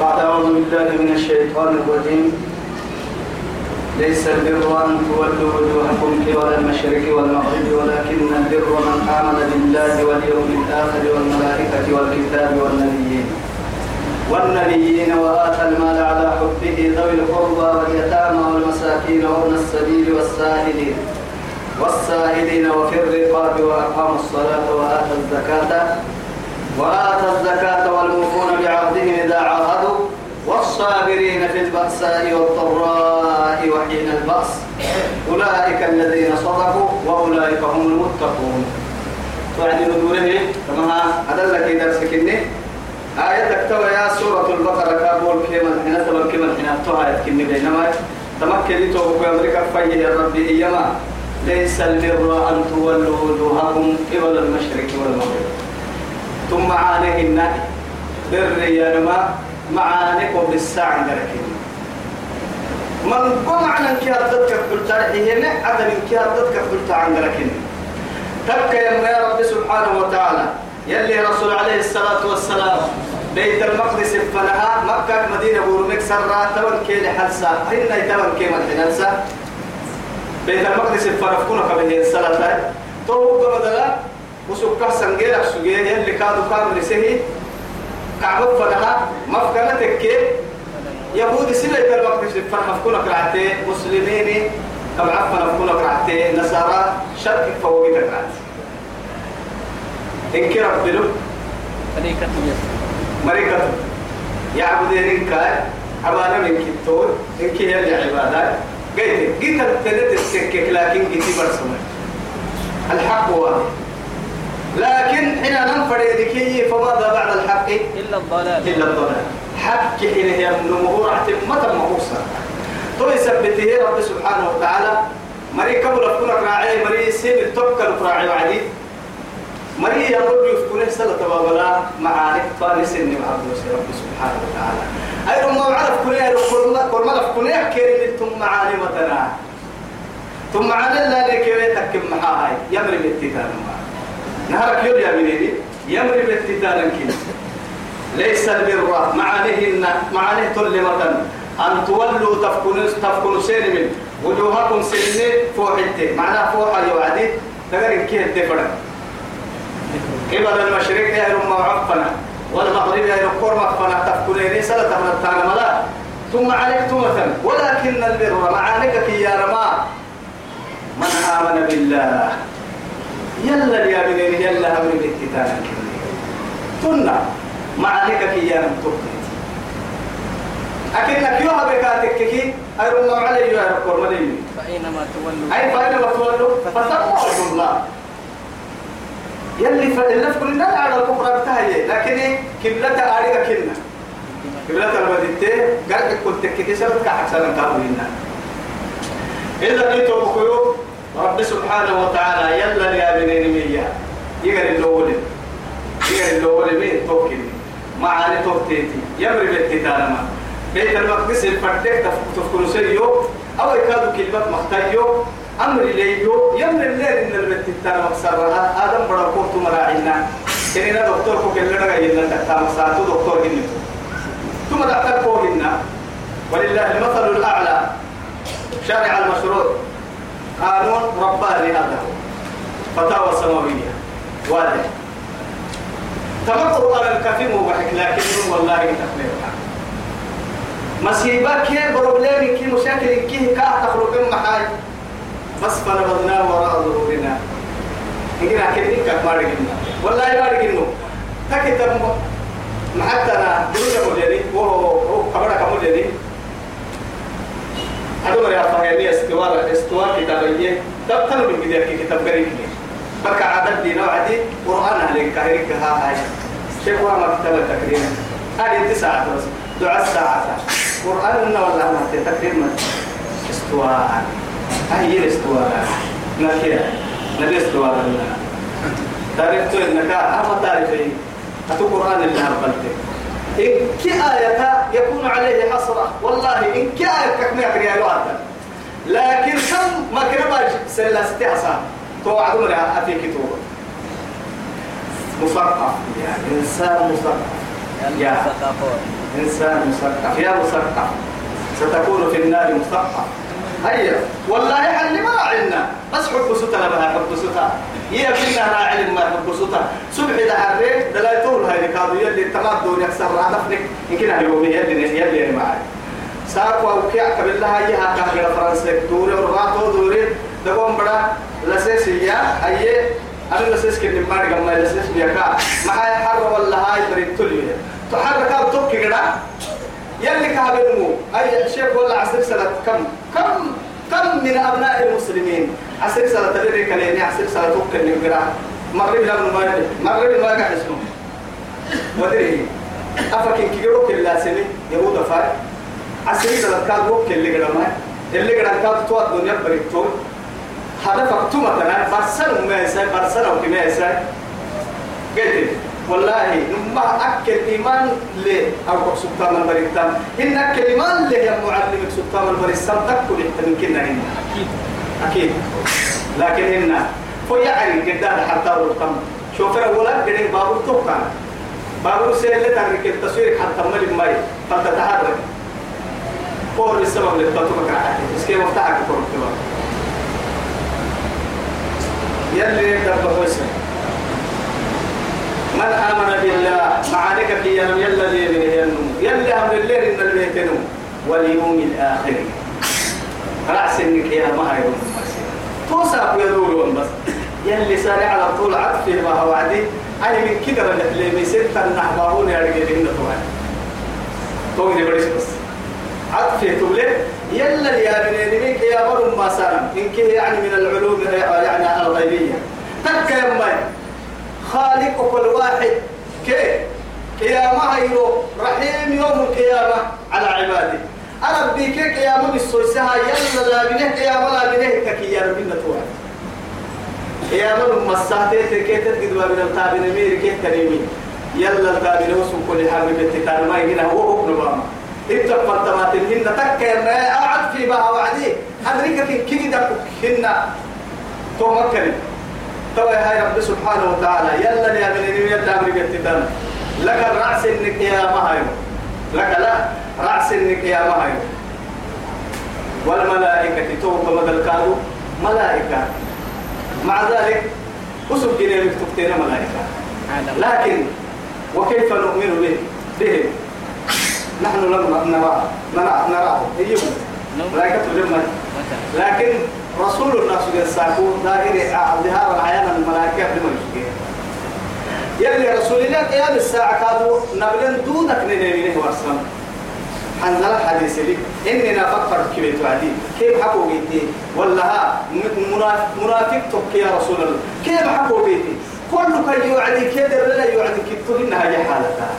بعد أعوذ بالله من الشيطان الرجيم. ليس البر أن تولوا وجوهكم قبل المشرق والمغرب ولكن البر من آمن بالله واليوم الآخر والملائكة والكتاب والنبيين. والنبيين وآتى المال على حبه ذوي القربى واليتامى والمساكين وابن السبيل والسائلين والسائلين وفي الرقاب وأقاموا الصلاة وآتى الزكاة. وآتى الزكاة والموفون بعهدهم إذا عاهدوا والصابرين في البأساء والضراء وحين البأس. أولئك الذين صدقوا وأولئك هم المتقون. وعد ندوره كما أدلك درسك إني آية تكتب يا سورة البقرة كابول كيما حين تمام كيما حين توها يتكني بينما. تمكن توقف أمريكا فيه يا ربي إيما ليس البر أن تولوا وجوهكم قبل المشرق والمغرب. ثم عليهن بر يا نما معانكم بالساعة لكن من قمع عن كي أردتك قلت هنا عدم كي أردتك قلت عن لكن تبكى يا رب سبحانه وتعالى. يلي رسول عليه الصلاة والسلام بيت المقدس فنها مكة مدينة بورمك سرى تمن كي لحلسة هنا تمن كي مدحنسة بيت المقدس فرفكونا كبه الصلاة تو قمدلا وسكه سنجيرك سجيه يلي كادو كامل سهي كعبك فنها مفكنتك يهودي سبيت المقدس فرفكونا كرعتي. مسلمين كم عفنا فكونا كرعتي. نصارى شرك فوقيتك كرعتي إن كرب بلو ملائكة مريكة يعبدين كاي. عبادة من كتور إن كي يلي عبادات قلت قلت تنت السكك لكن قلت برسمة الحق واضح لكن حين ننفر يدكي فماذا بعد الحق؟ إلا الضلال. إلا الضلال. حق حين هي النمو رحت متى مقوصة تو يثبته رب سبحانه وتعالى. مري قبل أفكارك راعي مري سيب التوكل راعي وعدي. مري يقول يفكونه سنة تبابلا معانك فارس إني مع رب سبحانه وتعالى. أي رمى وعرف كنيه كل ما كنيه كيرين ثم معاني متنا ثم معاني لا لكي تكم محاهاي يمري بالتتان نهارك يقول يا يمري بالتتان كي ليس البر. معانيهن معانيه تلمة أن تولوا تفكنوا تفكنوا سين من وجوهكم سنين فوحته معناه فوحة يوعدي تقرأ كيه الدفرة قبل المشرق يا رم عفنا والمغرب يا رم قرم فنا تفكنين سلة من التانا ملا. ثم عليك تومة ولكن البر. معانيك يا رما من آمن بالله. يلا يا بنين يلا أمر بالكتاب. تنا معانيك يا رم تبقى أكنك يوها بكاتك كي أيرو الله علي يا رب ورمالي فأينما تولوا. أي فأنا بتولوا فتقوى الله. يلي فإلا في كل على الكفر بتاعي لكن كبلة أريد كنا كبلة المدينة قال كنت كتير سبب كحسن كابوينا إلا نيتو بكيو رب سبحانه وتعالى يلا يا بنين مية يقري الأول. يقري الأول مين توكل. معاني توكتيتي. يمري بالتتالما بيت المقدس الفردك تفكر سيو أو يكادوا كلمة مختيو أمر ليو يمر الليل إن البت التانا مكسرها. آدم بڑا كورتو مراعينا. كنينا دكتور كو كلنا غيرنا تكتا مكساتو دكتور هنتو ثم دكتور كو هنا ولله المثل الأعلى. شارع المشروع. قانون رباني هذا. فتاوى سماوية واضح. تمام قرآن الكافي مو بحك لكن والله تخليه مصيبة كي بروبليم كي مشاكل كي كا تخرج محاي بس فنبذناه وراء ظهورنا. نجينا كده كده ما رجعنا والله ما رجعنا تكتب أنا دروس مدري وهو هو كبر كمدري هذول يا فهمي استوار استوار كتابية تبتلوا من كده كتاب قريب بك عدد دينا وعدي قرآن عليك كهريك ها هاي شيخ ما كتاب التكريم هذه تسعة بس دعاء الساعة قرآن ولا ما تكريم استواء هاي هي استواء نكيا نبي استواء لنا. تعرف تو إنك أما تعرفين أتو قرآن اللي هربلته إن كي آية يكون عليه حسرة والله إن كي آية كم يقرأ الوعد لكن كم ما كنا سلا ستحسا توعدون لها أتي كتوب مثقف يعني إنسان مثقف يا. إنسان مثقف يا مثقف ستكون في النار مثقف هيا والله حل ما عنا. بس حب ستنا بها حب ستها هي كنا راعي ما ستها صبح ده لا يطول هاي كادو يلي تمام دون يكسر هدفنك يمكن هيوم يلي يلي معي. ساقوا وكيع قبل لها هي هاكا فرنسا. دوري ورغاتو دوري. دقوم بڑا لسيسيا أيه أنا لسيس كني ما نقول ما لسيس بيكا هي حر ولا هاي بريد تلي تحرك أو توكي كده يلي كابنمو أي شيخ ولا عصر سنة كم كم كم من أبناء المسلمين؟ عصر سنة تدري كليني عصر سنة توكي اللي بقرا مغرب لا من ما مغرب ما قاعد اسمه ودري. أفكين كيروك اللي سمي يهود فاي. عصر سنة كان وكي اللي قرأ ما اللي قرأ كان تو الدنيا بريد تول هدفك تو مثلا برسل ما يساي برسل أو كما يساي قلت والله ما أكل إيمان لي. أو سلطان البريتان إن أكل إيمان لي يا معلمك سلطان البريتان تكل من كنا أكيد. لكن هنا فيعني قدام حتى الرقم شوف الأولى قدام بابور توقع. بابور سيلة تحرك التصوير حتى ملك ماي. فتتحرك قول السبب للتطبق اسكي مفتاحك كورتوا يلي دبه وسم من آمن بالله معانك في يوم يلي من يلي أمر الليل إن البيتنو واليوم الآخر. رأس إنك يا ما يوم توسع يدور بس يلي سارع على طول عطفه ما هو عدي أنا من كده اللي بيسير النحباهون يا رجال إنه طبعا توي بديش بس عطفه تبلي يلا يا بني منك يا مر ما سلم إنك يعني من العلوم يعني الغيبية تك يا ماي خالق كل واحد كي قيامة هيرو رحيم يوم القيامة على عباده أنا بيك قيامة بالسوسها يلا لا بنه قيامة لا بنه كي يا ربنا توعد قيامة مساتي تكيت تقدوا من التابين مير كيت كريمي يلا التابين وسو كل حاجة بتتكلم ما يجينا هو ابن بابا إنت فرتمات هن تك ما أعد في بها وعدي. أدرك كي دك هن تو مكني تو هاي رب سبحانه وتعالى يلا يا بني يلا أمري بتتكلم لك الرأس إنك يا مهايو لك لا رأس إنك يا مهايو والملائكة توقع مدى الكادو ملائكة. مع ذلك أسب جنيه تكتين ملائكة. لكن وكيف نؤمن به؟ بهم. نحن لم نرى نراه. يجيبون ملائكة لما لكن رسول الله صلى الله عليه وسلم ظاهر ظهار العيان الملائكة لما يشكي. يلي رسول الله قيام الساعة كادوا نبلن دونك نينيه ورسم حنزل الحديث لي إننا فكر كيف تعدي كيف حكوا بيتي؟ ولا منافق تك يا رسول الله. كيف حكوا بيتي؟ كل كي يعدي كده لا يعدي كتب إنها هي حالتها.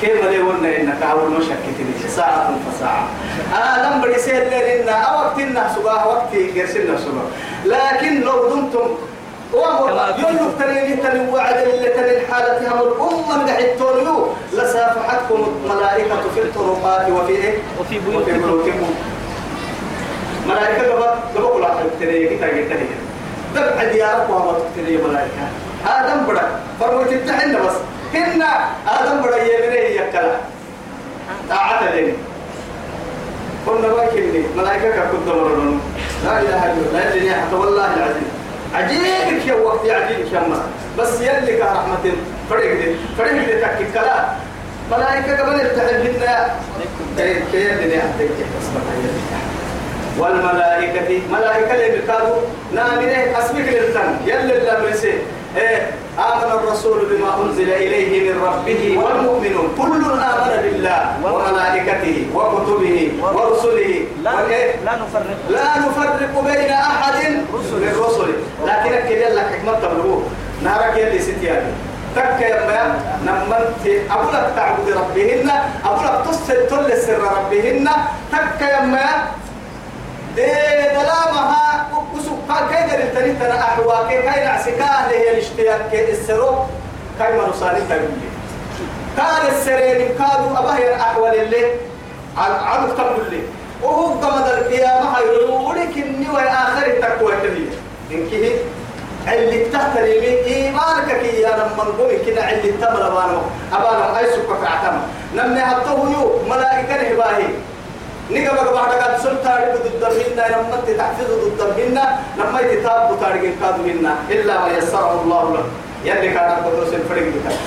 كيف لي قلنا إنك أول مشكلة ساعة فساعة. آدم بريسير لنا أو وقتنا سباه وقت يرسلنا سباه لكن لو دمتم في- يلو تريني تني وعد اللي حالتها الأمة من حتوليو لسأفحتكم الملائكة في الطرقات وفي إيه؟ وفي بيوتكم ملائكة قبل قبل كل واحد تري كتا كتا هي دبع ديارك وهو تري ملائكة. آدم بڑا فرموت التحن بس. هن آدم بڑا يمني يكلا تعال لين قلنا باكني ملائكة كنت لا إله إلا الله. لا إله عجيبك يا وقت عجيبك يا ما بس يلي كرحمة فرق دي فرق دي تكي كلا. ملائكة قبل هن كيف اللي يحتاج والملائكة ملائكة اللي بكادوا نامنه اسمك للتن يلي اللي إيه؟ آمن الرسول بما أنزل إليه من ربه والمؤمنون. كل آمن بالله وملائكته وكتبه ورسله. لا؟ لا نفرق. لا نفرق بين أحد من الرسل لكن أكيد لك حكمة تبلغوه يلي ستياني. تك يا ما نمنت لك تعبد ربهن لك تصل تل سر ربهن. تك يا ما دلامها وسوق كاي در التنين تنا أحوا كاي كاي نعسكاه اللي هي الاشتياق كاي السرو كاي مرسالي تقولي كان السرين كادوا أبهر أحوال اللي عدو تقول لي وهو قمد القيامة هيقولوا ولكن نوى آخر التقوى كذي إنك اللي تحت اليمين إيمانك كي يا لما نقول كنا اللي تمر أبانا أبانا أي سكة عتما نمني هتوه يو ملائكة نهباهي. نيجا بقى بعد قد سلطة ضد منا لما تحفظ ضد منا لما يتتاب بطارق كاد منا إلا ما يسره الله له. يلي كان قدوس الفريق بتاعك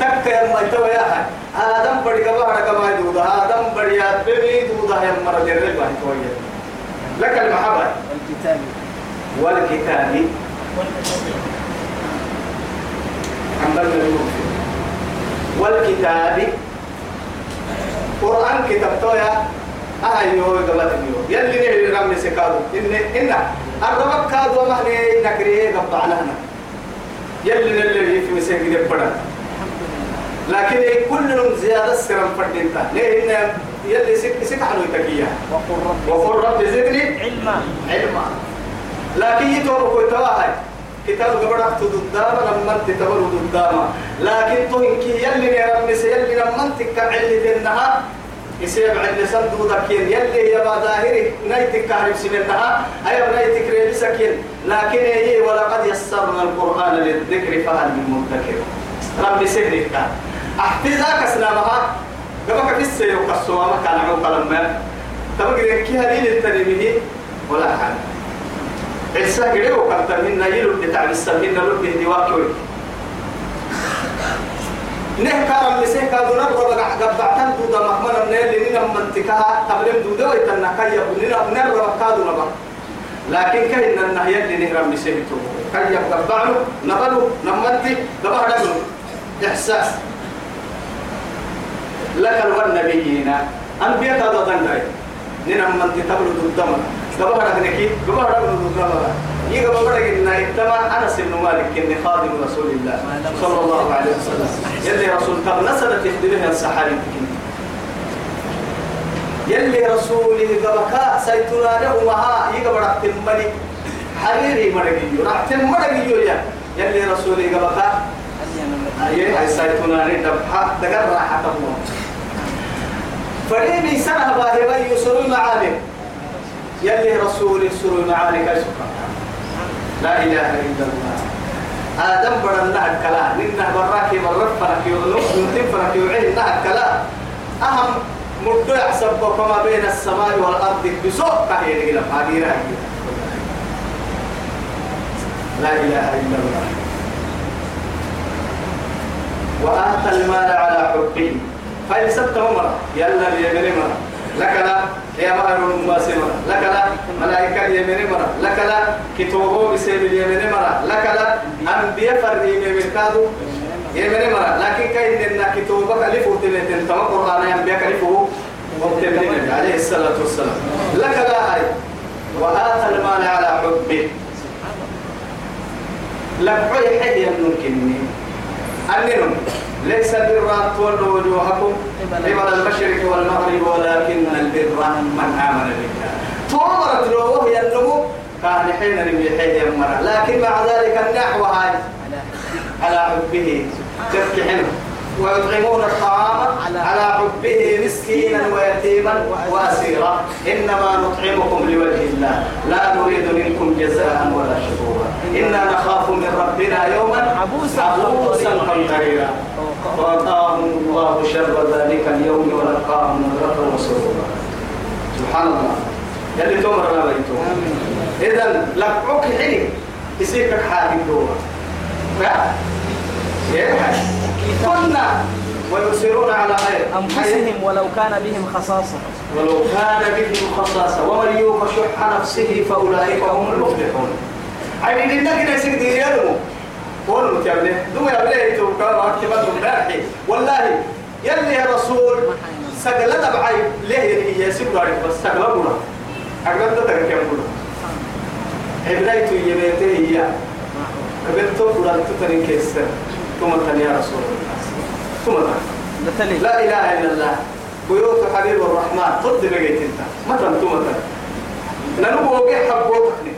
تك يا ما يتوى يا هاي آدم بدي كبا هذا كما يدودا آدم بدي أتبني دودا يا مرة جرب ما يتوى لك المحبة. الكتاب والكتاب. حملنا والكتاب قرآن كتاب تويا أهي يو قبل يو يلي نهي رمي سكادو إن إن الربك كادو ما هني نكريه قبعنا هنا يلي نلي في مسجد بدر لكن كل زيادة سرم فردينتا ليه؟ إن يلي سك سك حلو تكيا وقل رب زدني علما. علما. لكن يتوب كوي تواهي كتاب قبرك تددام لما تتبر دداما لكن تهنك يلي نرمي يلي لما تكعل النها يسيب عند صندوق ذكين يلي يا ظاهري نيتك كهرب سننها أي نيتك ريبسكين لكن هي ولقد يسرنا القرآن للذكر فهل من مدكر ربي سهلك احتذاك سلامها قبك في السير وقصوا ما كان عمق لما تبقى كي هذه التنمية. ولا حاجة. عيسى كده وقت منا يلو بتاع السبيل نلو به واكوي نه كارم لسه كادو نبغى بقى قبعتن دودا مهمنا من اللي ننا منتكها قبل دودا ويتنا كيا إحساس لك والنبيين أنبياء كادو دندري ننا منتي تبلو دودا قبل هذا نكيد قبل هذا نقول يجا بقول إن إتما أنس بن مالك إن خادم رسول الله صلى الله عليه وسلم يلي رسول طب نسبت يخدمها السحاري يلي رسولي قبكا سيتنا له مها يجا بقول تملي حريري مرقيو راح تمرقيو يا يلي رسولي قبكا أيه هاي سيتنا ندبها دقر راحة الله فريمي سنة باهي يسر المعالم يلي رسول سر المعالم لا إله إلا الله. آدم بدنا الكلام نحن براك برف فرك يغلو نتم فرك يعين الكلام أهم مدو يحسب كما بين السماء والأرض بسوق كهير إلى فقيرة لا إله إلا الله. وآتى المال على حبه فإن سبت مرة يلا مرة لك لا. يا مهر الماسمة لك لا ملائكة اليمين مرة. لك لا كتوبه بسيب اليمين مرة. لك لا أنبياء فرد يمين كادو يمين مرة. لكن كاين إن كتوبك ألف وتمتين تما قرآن أنبياء كلفه وتمتين عليه الصلاة والسلام. لك لا هاي وآتى المال على حبه. لك عي حي ممكن أنهم ليس البر أن تولوا وجوهكم قبل المشرق والمغرب ولكن البر من آمن بالله تومرت له وهي النمو. كان حين نبي حين يمر. لكن مع ذلك النحو هاي. على حبه. حلو ويطعمون الطعام على حبه مسكينا ويتيما وأسيرا. إنما نطعمكم لوجه الله. لا نريد منكم جزاء ولا شكورا. إنا نخاف من ربنا يوما عبوسا عبوسا قمطريرا وقاهم الله شر ذلك اليوم ولقاهم نظرة وسرورا. سبحان الله يلي تمر لا بيتو اذا لقعك حلي. يسيبك حاجة دورة كنا ويؤثرون على غير أنفسهم ولو كان بهم خصاصة. ولو كان بهم خصاصة. ومن يوق شح نفسه فأولئك هم المفلحون. عيد إنك نسيك دي يدمو قولوا تيابني دوما يبليه توقع وأكتبت مبارحي والله يلي يا رسول سقلنا بعي ليه يلي يسيب دارك بس سقلنا أقدر تترك يقول عبريت يبيته هي. قبلتو فلان تترين كيسر ثم يا رسول الله. ثم لا إله إلا الله. بيوت حبيب الرحمن. ضد بقيت انت. متى أنتم متى ننبو وقع حبوتني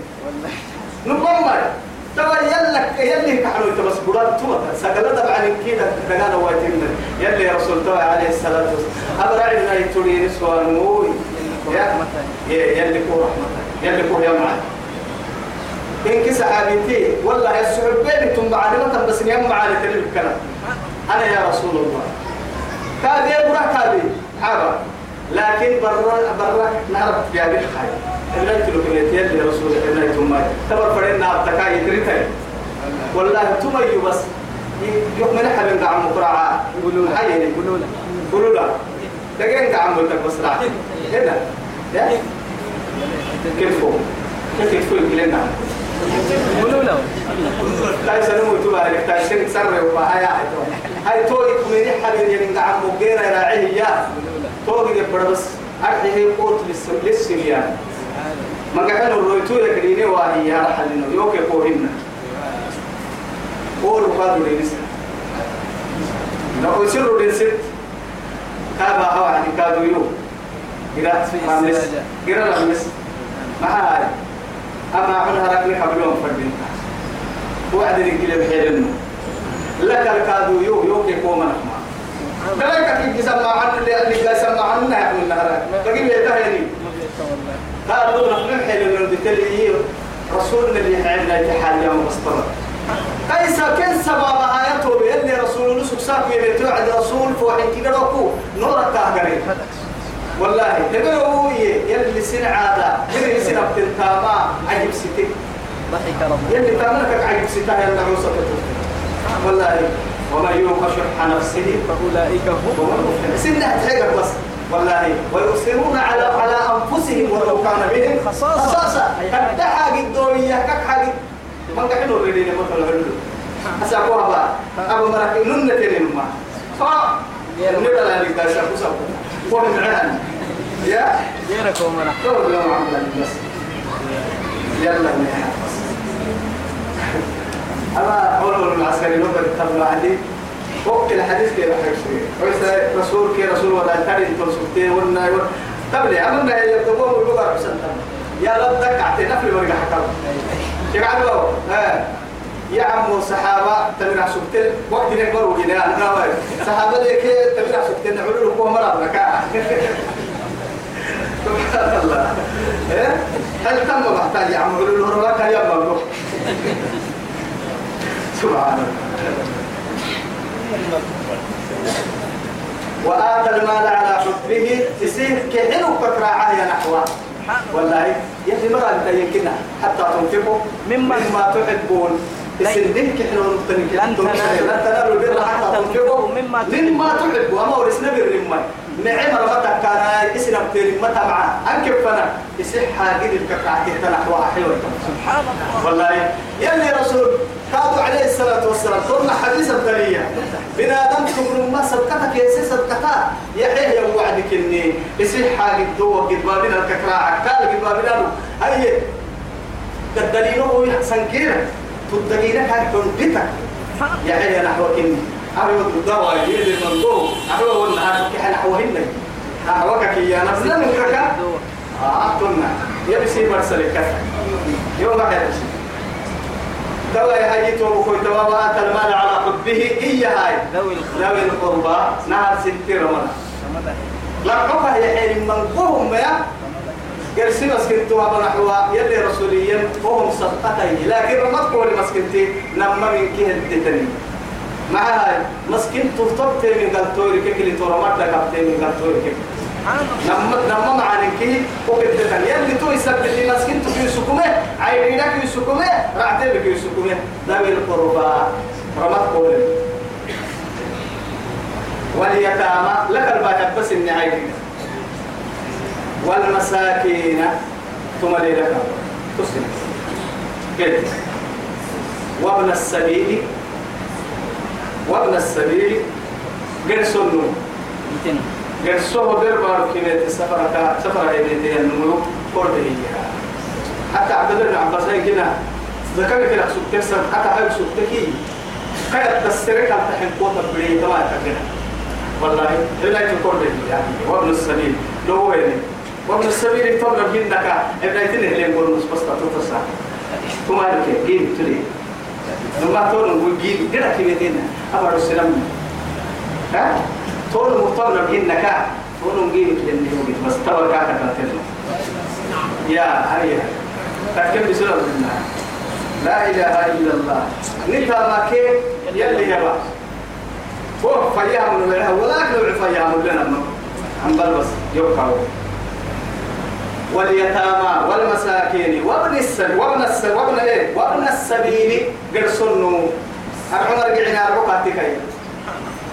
نبما تبا يلك يلي كحلو انت بس براد توتا سكلا طبعا كده دغانا وايتين يلي يا رسول الله عليه الصلاة والسلام. ابرع لنا يتولي سوان موي. يلي كو رحمه يلي كو يا معي إن كي صحابتي والله السحب بيني ثم معلمة بس نيام معالي تلي الكلام أنا يا رسول الله. كادي برا كادي. حابة لكن برا برا نعرف في هذه الخير. إلا تلو كنيتين لرسول الله ثم تبر فرنا تكاي تريتاي والله ثم بس. يوم من حبين قاعد مقرعة له حيني قولوا له قولوا لا. دقين قاعد ملتك بس راح هنا يا. كيف؟ كيف يدخل كلنا؟ قولوا له. لا يسلموا يتوبا عليك. تايسين سر وهاي هاي توي كميني حبيبي يعني قاعد مقيرة راعيه يا. توي يبقى بس. أرحيه قوت للس للسريان ما قاعد الرويتو يكريني واهي يا. رحلنا يوكي قوهنا قول قادوا لنسا لو يسروا لنسد كابا هوا عن كادوا يو قرأت. في. قرأ لمس ما هاي. أما عملها ركني حبلهم فردين وعد الكلام حيلنا لك الكادو يو يو كي كوما نحما دلك كي سمع عن اللي اللي سمع عنا يا ابن النهار تجيب يتهيني قالوا نحن حيلنا بتلي رسولنا اللي حيلنا يتحال يوم مستمر كيس كن سبب آياته بأن رسول الله سكساك يبتوعد رسول فوحين كده ركو نور والله تقولوا يلي سن عادة يلي سن بتنتاما عجب ربي يلي تعملك عجب ستها يلا عوسة والله. ومن يوق شح نفسه فأولئك هم. فهو المفلح سنة تحقق بس. والله. ويؤثرون على على أنفسهم ولو كان بهم خصاصة. خصاصة. قد حاجة الدنيا كك حاجة من قحنوا الرجال مثلا هلو بقى أبو مرك نن تنين ما فا نبلا لك داشا كسب وهم عهن يا؟ غيرك ومنا دور يوم عملا بس. يلا بس أما أول العسكري نقدر تطلع عندي. وقت الحديث كيف حكي ويسا رسول كي رسول ولا تري تنسبتي ونا تبلي أمنا هي يبدو ويبقى حسن يا لبدك عتنا في ورقة حكام يقعدوا ها يا عمو صحابة تبرع سكتين؟ وقت نكبر وجنا أنا واي صحابة ذيك تبرع سكتين؟ علو لكم مرة لك سبحان الله. إيه؟ هل تم محتاج يا عم؟ علو الهرباك يا مبروك سبحان الله. وآتى المال على حبه تسير كحلو كتراعاه يا نحوه. والله يلي مرة أنت يمكنها. حتى تنفقوا مما- مما تحبون. السندين كحلو نبتنك لن تنالوا- البر حتى تنفقوا مما مما تحبوا أما ورسنا بالرمى نعم رمتك كان اسنا بتيري متى معاه أنكب فنا. يسح حاجة الكفاعة تنحوها حلوة سبحان الله. والله. يلي رسول كادوا عليه الصلاة والسلام. قلنا حديث الدنيا بنا دم تقول ما سبقتك يا سي سبقتا. يحيى يا وعدك إني يصير حاجة دوا قد بابنا الككراع قال قد بابنا هي الدليل هو يحسن تدليل كان تنبتك يحيى نحوك اني أبي الدواء يلي المنظور أبي والنهار كحنا نحوهن نحوك يا نفس لا نكرك آه قلنا يبسي مرسل الكفر يوم واحد دوا يا هاي تو بكوي دوا وآتى المال على حبه هي هاي ذوي القربى نهر ستي رمضان لا حبها يا حين من قوم يا قرسي مسكنتو هذا نحوا يلي رسوليا وهم صدقتين. لكن رمض قولي مسكنتي نما من كيه الدتني مع هاي؟ مسكنتو طبتي من قلتوري كيكلي تورمات لك من قلتوري كيكلي لما لما معنا كي وقت تاني يلي تو يسبب لي مسكين تو يسكمه عينينك يسكمه رعتك يسكمه ذوي القربى. رمت قول واليتامى لك الباقي بس عينيك. والمساكين ثم لك تسلم. كده وابن السبيل وابن السبيل قرص يتن قرصوه دربار كمية سفرة سفرة إليه النمو قرب هي. حتى عبد الله بن عباس كنا ذكرت لك سكتك حتى هاي سكتك كانت تسرق على تحن قوة بريه تما تكنا والله إلا يتقرب يعني وابن السبيل. لو هو يعني وابن السبيل يطلب منك ابن يتنه لين قول نص بس تتصل ثم هذا كيف جيب تري لما تقول نقول جيب كده كميتين أبغى السلام ها؟ تقول مطلع إنك تقول نجيب اللي هو بس. تبغى كذا كذا يا هيا تكلم بسرعة منها لا إله إلا الله. نتا ما كي؟ يلي يبا هو فيام ولا نوع فيام لنا عم بلبس. يوقعوا واليتامى والمساكين وابن السبيل وابن السبيل وابن إيه؟ وابن السبيل قرصنوا العمر قعنا رقعتك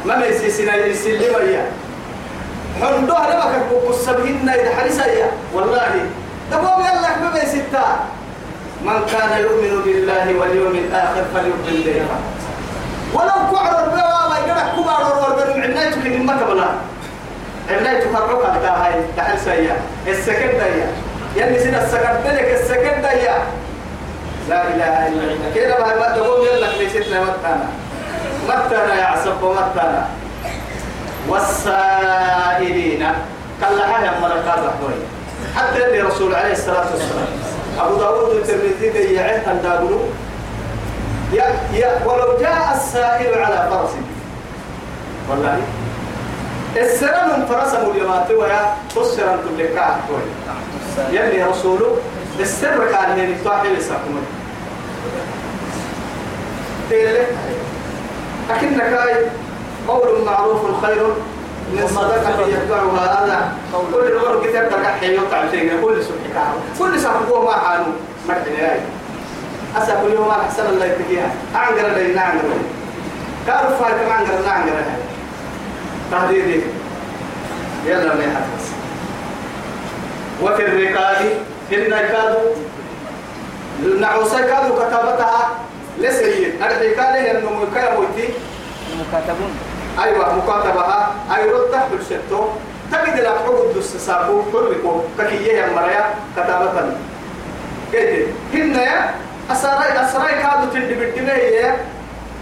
ما من سيسنا يسلم يا حندوها لما كبوك السبهن حريصا يا والله. تقوم يلا بما ستا من كان يؤمن بالله واليوم الآخر فليؤمن به. ولو قعر البوا ما يقرأ كبار وربنا عنايتك من مكبلا عنايتك الرقعة هاي تحل سيا السكن يا يعني سينا السكن لك السكن يا لا إله إلا الله. كده بقى ما تقوم يلا ليستنا متانا متانا يا عصب ومتانا والسائلين. كلا حاجة ملكات رحمه حتى اللي رسول عليه الصلاة والسلام. أبو داود الترمذي يعيه أن دابلو يا يا ولو جاء السائل على فرس والله السلام من فرس مليمات ويا بصر أن تبلكها يلي رسوله السر كان من يتوحي لساكم تيلي أكنك قول معروف خير من صدقة يتبعها هذا. كل الأمر كتاب تكحي يقع شيء كل سبحانه كل سبحانه ما حانو مكتني هاي أسا كل يوم أحسن الله يتكيها أعنقر اللي نعنقر كارف هاي كما عنقر نعنقر هاي تهديدي يلا ما يحدث وفي الرقاب هن كادوا نعوسا كادوا كتابتها لسيد. كاله أنه مكايا موتي المكاتبون أيوة مكاتبها. أي رد تحت الشتو. تجد لك حقوق دس ساقو كلكو ككيه يا مريا كتابة كده هن يا أسرائي أسرائي كادوا تندي بالدمية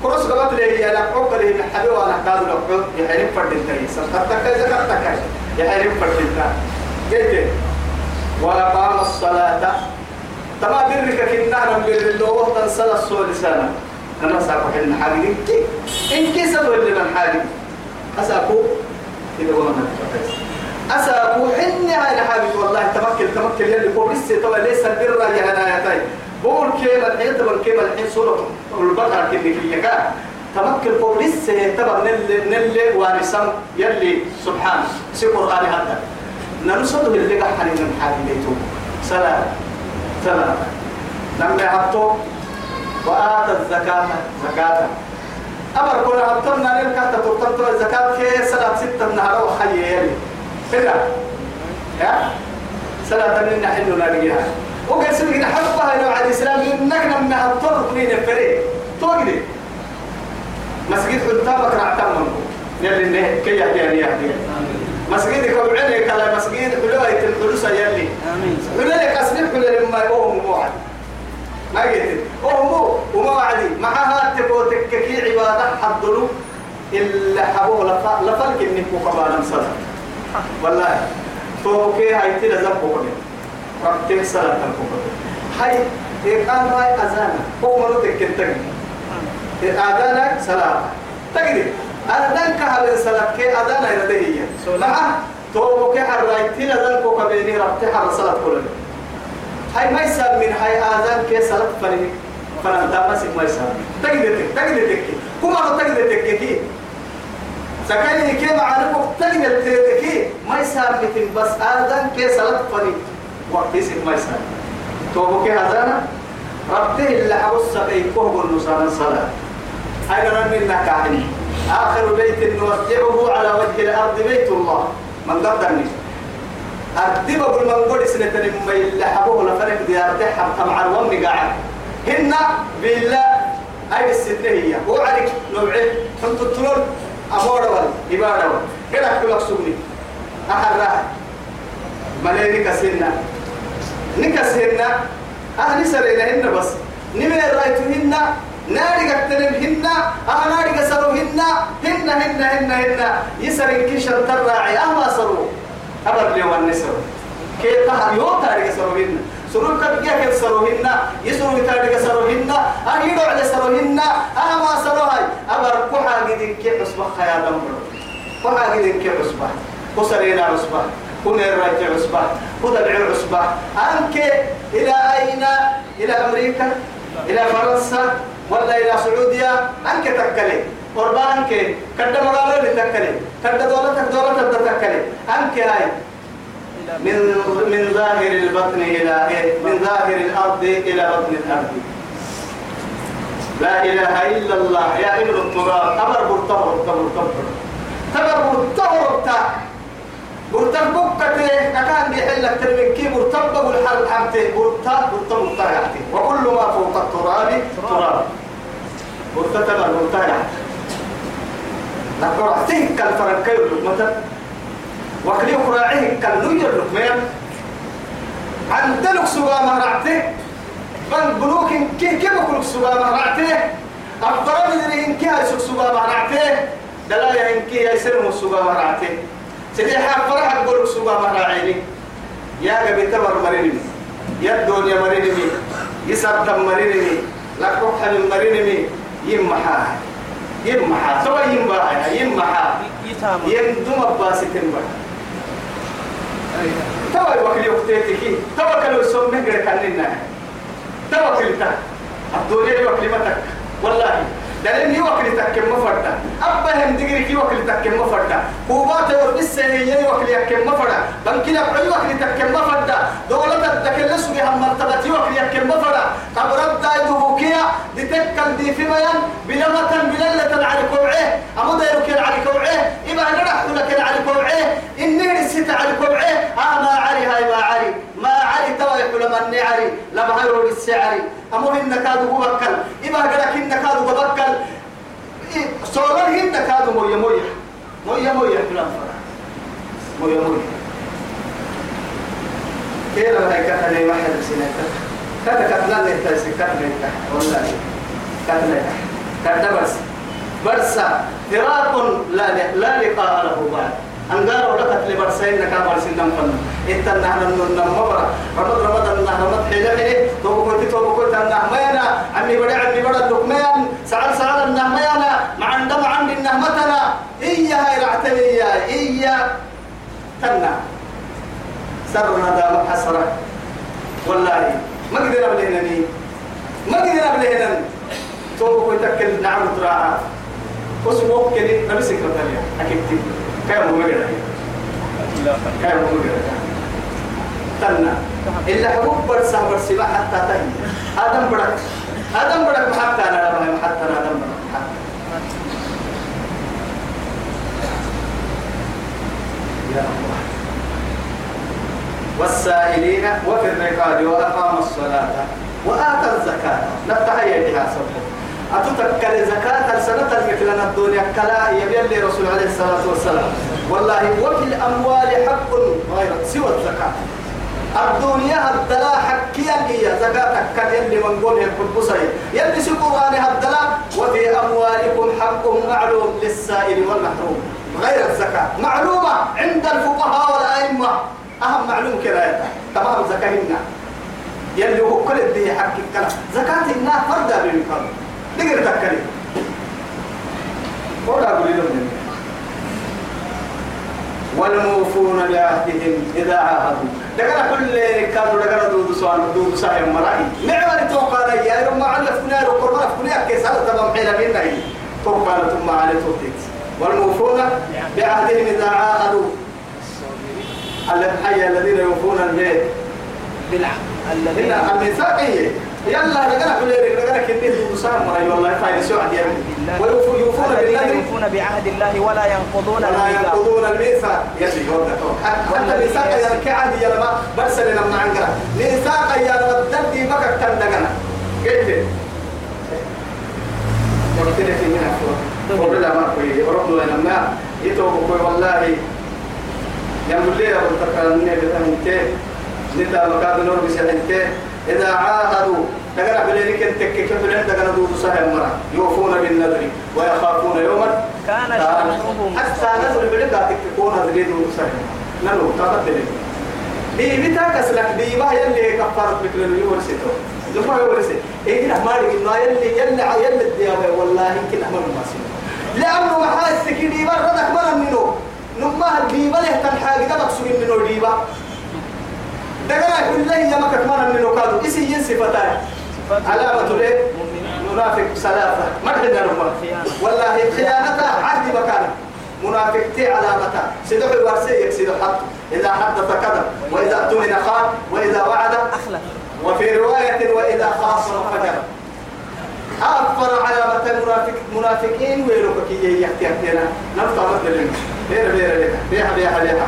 كروس قبط لي يا لك حقوق لي محبي وأنا كادوا لك. حقوق يحرم فرد التري سرتك إذا كرتك يحرم فرد التري كده وأقام الصلاة. تما برك كنا نبر اللي وقت صلاة الصلاة سنة أنا سأقول إن حاجة إن كسب اللي من حاجة أسأكو إذا هو من أسأكو إن هاي الحاجة والله تمكن تمكن يلي فوق لسه. طبعا ليس البر يا هنايتين. بقول كيف الحين طبعا كيف الحين سورة البقرة كيف في كا تمكن فوق لسه طبعا نل نل وارسم يلي سبحان. سي قرآن هذا. نرسل اللي قاعد من حاجة ليتو سلام سلام لما يحطوا وآتى الزكاة زكاة. أمر كنا حطنا نلقى تطلع الزكاة كي سنة ستة النهار وخي يلي كده يا سنة من نحن نلاقيها وقال سبق حبها نوع الإسلام إنك لما حطوا من الفريق. توقدي. مسجد حلتابك رعتم يلي كي يهدي يهدي مسجد كوعلي كلا مسجد حلوة الحلوسة يلي حلوة كسر حلوة لما يقوم موعد ما قلت أمو وما وعدي. معها تبو تككي عبادة حضروا. إلا حبوه لفلك إنك مقبالا صلاة والله. توكي هاي تلا زبو قولي ربتك صلاة الكفر هاي إقام هاي أذانا هو منو تكتك أذانا صلاة تقدر أذان كهل صلاة كي أذانا يردهية مع توكي حراي تلا زبو كبيني ربتك حر صلاة كلها هاي ما يسال من هاي آذان كي صلاة فريق فلان تامسك ما يسال تقدر تقدر تكي كم أنا تقدر تكي سكاني كي. معرفة تقدر تكي ما يسال مثل بس آذان كي صلاة فريق وقت يسك ما يسال توبك هذانا؟ ربته اللي حوص بيكوه النصارى صلاة. هاي من نكاحني آخر بيت نوسعه على وجه الأرض بيت الله. من قدرني أردب أقول من قول سنة ما يلحبوه لفرق ديار تحب طمعا ومن قاعد. هن بالله أي الستة هي. وعليك نوعين حمت الطلول أمور وال إبادة وال كده كل أقصوني أحرها ملايين كسرنا نكسرنا أهل سرينا هن بس. نمي رأيتهن ناري قتلهن أه ناري قسروهن هن هن هن هن. يسرن كيشر تراعي أما سروا. أبر لي والنسر كي تها يو تاريخ سروهن. سرور كبيا كي سروهن؟ يسرو تاريخ سروهن. أن يدعو على سروهن. أنا ما سروهاي أبر كوحا جدين كي أصبح خيال أمر كوحا جدين كي أصبح. كسرينا أصبح. كن الرجع أصبح كن العير أصبح. أنك إلى أين؟ إلى أمريكا؟ إلى فرنسا؟ ولا إلى سعودية؟ أنك تكلي قربان أنك كد مقالة تكلي كد دولة دولة تكلي أنك هاي من من ظاهر البطن إلى من ظاهر الأرض إلى بطن الأرض. لا إله إلا الله. يا ابن التراب. أمر برتبر برتبر برتبر تبر برتبر برتبر برتب بكتة أكان بيحلك ترمين كي برتب والحال حمتي برتب برتب برتب وكل ما فوق التراب تراب. برتب برتب نقرأ تلك الفرنكي مثلا. وكلي قراعيه نير لقمان عندك سوا مرعته بل بلوك كي كي بقول سوا مرعته أفضل من إن كي هاي سوا مرعته دلايا إن كي هاي سلم سوا مرعته سيدي حق فرح بقول سوا مرعيني يا قبي تبر مريني. يا الدنيا مريني. يسر دم مريني. لك روح من مريني. يمحا يمحا سوى يمحا يمحا يندم باسيتين بقى توا الوكل يوكتيتك توا كانوا يسمى غير كاننا توا كلتا الدنيا يوكل متك. والله. دليل يوكل تكم مفردا أبا هم دقري كي وكل تكم مفردا كوبات وربس هي يوكل يكم مفردا بنكلا بعي وكل تكم مفردا دولة الدكلس بها مرتبة يوكل يكم مفردا قبرت دايدو بوكيا دتكل دي في بيان بلمة بللة على كوعيه أمو دايرو كيل على كوعيه إما نرح لك على كوعيه إني نسيت على كوعيه آه ما علي هاي ما علي. توا يقول من علي لما هيرو السعري. أمو إن كادو ببكل إما قدك إن كادو ببكل سولر هن كادو مويا مويا. مويا مويا كلام فرع مويا مويا. كيلا هاي كتلي واحد سنة كتا كتلا نهتا سكت نهتا والله. كتلا كتا بس برسا فراق لا لا لقاء له بعد. أنقال ولا قتل برسين نكا برسين دم إنت نحن نم مبرا رمض رمض نحن رمض حيلة توبو كنت توبو كنت النهمينا عمي بدا عمي بدا الدكمان سعال سعال النهمينا مع عندما عندي النهمتنا إيا هاي رعتني إيا إيا تنا سرنا دا حسرة. والله ما قدر أبلهنني ما قدر أبلهنني توبو كنت أكل نعم تراعى وسبوك كده نبي سكرتاليا أكيد. كيف هو مجرد كيف هو مجرد تنا إلا حبوب برسا برسا حتى تهي آدم بدك آدم بدك حتى أنا حتى أنا آدم بدك يا الله. والسائلين وفي الرقاب وأقام الصلاة وآتى الزكاة. نفتح يدها سبحانه أتتكل زكاة السنة مثلنا الدنيا كلا يبي اللي رسول عليه الصلاة والسلام. والله وفي الأموال حق غير سوى الزكاة. الدنيا الدلا حكيا هي زكاة كان يلي من قول القدسي يلي سقران الدلا وفي أموالكم حق معلوم للسائل والمحروم. غير الزكاة. معلومة عند الفقهاء والأئمة. أهم معلوم كده تمام زكاة هنا. يلي هو كل الدنيا حق الكلام. زكاة الناس فردا بالكلام دقر تكلي ولا أقول لهم والموفون بعهدهم إذا عاهدوا. دقنا كل كانوا دقنا دود سؤال دود سايم مرأي. نعم توقع لي يا رب على فنان وقرنا فنان كيس هذا تمام حين بينا. توقع ثم على توتيت والموفون بعهدهم إذا عاهدوا. الحي الذين يوفون البيت. بالعقل الذين الميثاق هي يلا رجعنا كل رجعنا كنين دوسان مرة والله فايد سوى عدي ويوفون يوفون بعهد الله ولا ينقضون ولا ينقضون الميثاق يلي هو حتى الميثاق يا الكعد يا لما برسل لما عنقرا ميثاق يا لما تدي بك تندقنا قلت قلت لك من أفضل قول لا ما كوي ورحمة لنا ما يتوب والله يقول لي أبو تكرني بتنتي نتا مكاد نور بسنتي إذا عاهدوا دقنا بلينك انت كيف بلين دقنا دود سهم مرة. يوفون بالنذر ويخافون يوما. كان شره حتى بلين قاتك تكون هذه دود سهم نلو لي دي بتا كسلك دي ما يلي كفارة بكل يورسيتو لما يورسي إيه كده ما ما يلي يلي يلي الديابة والله يمكن أمر ما لأنه ما حاسس كده مرة مرة منه نما الديبة له تنحاج ده مقصود منه الديبة دقنا كل لي يا مكت مرة منه كادو إسي ينسي فتاة علامة ليه؟ منافق ثلاثة ما عندنا نمر والله خيانة عهد مكانه منافق تي علامة سيدو ورسيك سيدو حط إذا حدث كذب وإذا اؤتمن خان وإذا وعد. أخلف. وفي رواية وإذا خاصم فجر. أكبر علامة المنافق منافقين ويلوك كي يحكي أكتنا نفتح مثل لنا بيرا بيرا لك بيها بيها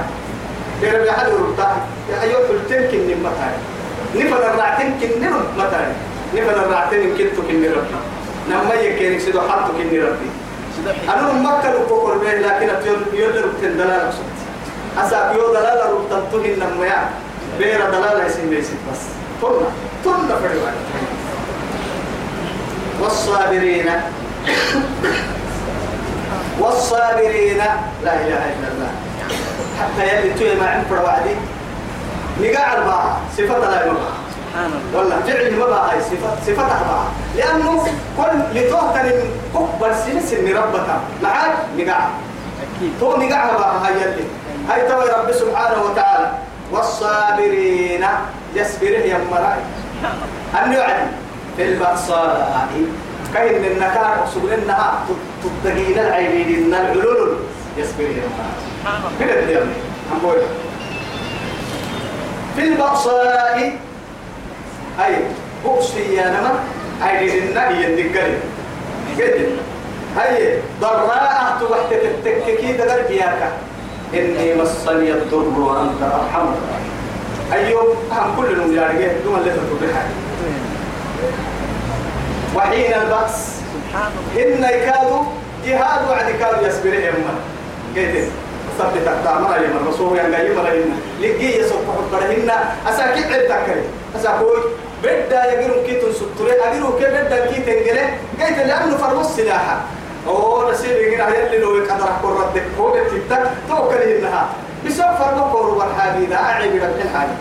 بيها بيرا بيها لربطا أيوة قلتين كن متى نفل الرعتين كن متى نفل الرعتين كنتو كن ربي نما يكينك سيدو حطو كن ربي أنا مكة لكوكور به لكن يولي ربطين دلالة سبت أساك يو دلالة ربطان تهين نمويا. بيرا دلالة يسين بيسيت بس. تلنا تلنا فريوان والصابرين. والصابرين. لا إله إلا الله. حتى يلي توي ما عند وعدي نقاع بقى صفة لا يمر سبحان الله. ولا فعل ما بقى هاي صفة صفتها بقى لأنه كل لتوهتن كبر سن سن ربك. معاك؟ نقاع أكيد. تو نقاع بقى هاي يلي. هاي توي رب سبحانه وتعالى. والصابرين يصبره يا مراي أن يعد في البأساء. كاين من النكار أقصد إنها تدقين العينين إن العلول يصبر يا مراي من الدم أقول في البأساء أي بؤسي يا نما أي النبي الدقري قد هي ضراء توحت التككي دقر بياك إني مسني الضر وأنت أرحم أيوب هم كل يارجع دون اللي تبقى وحين البأس سبحان الله. إن يكادوا جهاد وعد كادوا يصبر إما قلت ثبت التامر يا من رسول يا جاي مرينا لقي يسوق حبرهن أساكي عدتك أساكوي بدا يجرون كيتون ستوري أجروا كي بدا كي تنجله قلت لأنه فرمس سلاحة. أو نسيب يجينا يلي لو يقدر أقول ردك هو بتتك توكل إنها بسبب فرمك ورب الحاجة ده أعيب لك الحاجة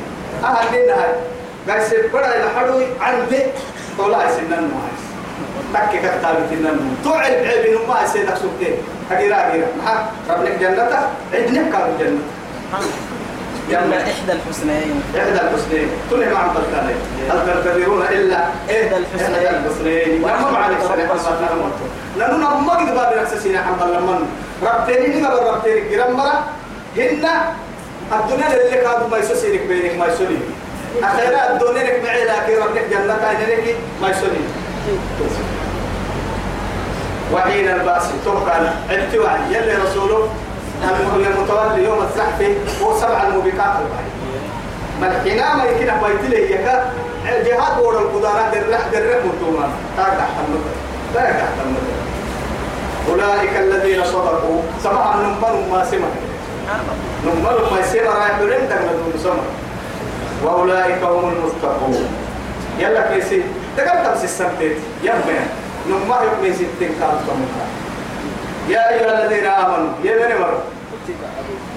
أهل لنا قال سبرا إلى حلوي عندي. طلع سنن مهاجس تكي كتاب تنم تعب عيب ما سيدك سبتين. هجيرا هجيرا ما ربك جنته عدنا كانوا جنة. جنة. إحدى الحسنيين. إحدى الحسنين تنهي مع البلدانين هل تنتظرون إلا إحدى الحسنيين. إحدى الحسنين ما ما عليك سنة لأنه نما قد باب نفسنا حمد لمن ربتني نقبل ربتني جرام مرة هن الدنيا اللي كانوا ما يسوسينك بينك ما يسوني أخيرا الدنيا لك معي لكن ربك جنة كاينك ما يسوني وحين البأس تركا عدت وعي يلي رسوله. المتولي يوم الزحف هو سبع الموبقات. ملحنا ما يمكن بيت لي يكا جهاد ورا القدرة درح درح مطوما تاك تحت المدر تاك تحت المدر أولئك الذين صدقوا. سمع نمبر ما سمع. نمبر ما سمع رايح برين تقلدون سمع. وأولئك هم المتقون يلا كيسي. تقل تمسي السبتيت يبين نمبر يبين ستين كانت يا أيها الذين آمنوا يا بني مرة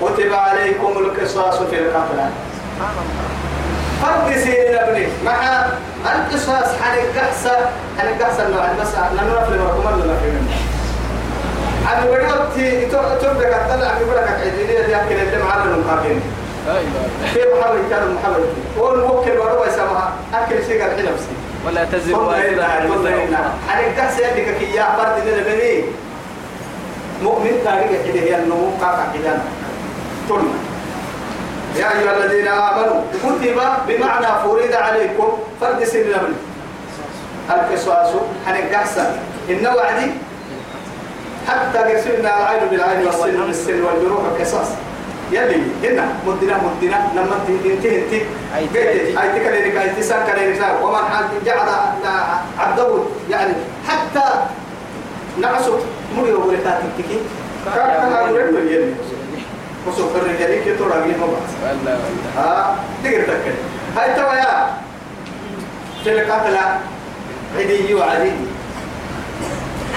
كتب عليكم القصاص في القتلى فرد سين ابني مع القصاص عن القحسة عن القحسة النوع بس لأنه نفل مركم الله في منه عن كتلا عن يقول لك عيدية دي أكل اللي معنا المقابلين في محمد كان هو الموكل وروا يسمعها أكل شيء قال نفسي ولا تزر وازرة وزر أخرى عن القحسة يدك كي يا فرد من البني. مؤمن تاريخ كده هي النمو قاقع كده تلنا يا أيها الذين آمنوا كتب بمعنى فريد عليكم فرد سن لبن القصاص عن القحسة إن وعدي حتى قسمنا العين بالعين والسن بالسن والجروح القصاص يلي هنا مدنا مدنا لما انت انت انت أي قلت اي اي تسان كلمك ومن جعل عبده يعني حتى نعسو مري ورثات تكي كان له يلي وسوف الرجال كي ترى لي ما ولا ها تقدر تكل هاي توا يا قتلة عدي وعدي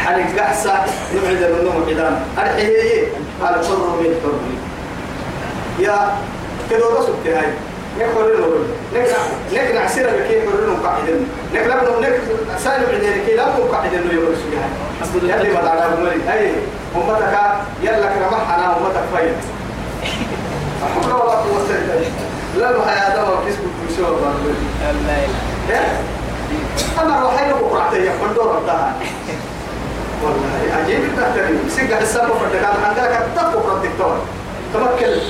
حالك قحسة نبعد النوم قدام الحيي على حر من حر يا كده رسول هاي نكبر له. نكنا نكنا عسير لك يقول له قاعدين نكنا له نك سالم عندنا كي لا مو قاعدين له يقول الحمد لله. يلي ما تعالى ملي أي أمتك يلا كرمح أنا أمتك فايت حول ولا قوة لا ما هي هذا ما كسب بشور لا إله أما روحي لك وقعت يا فندور الدهان والله عجيب الدهتري سيقع السبب فردك أنا عندك رد الدور تمكن.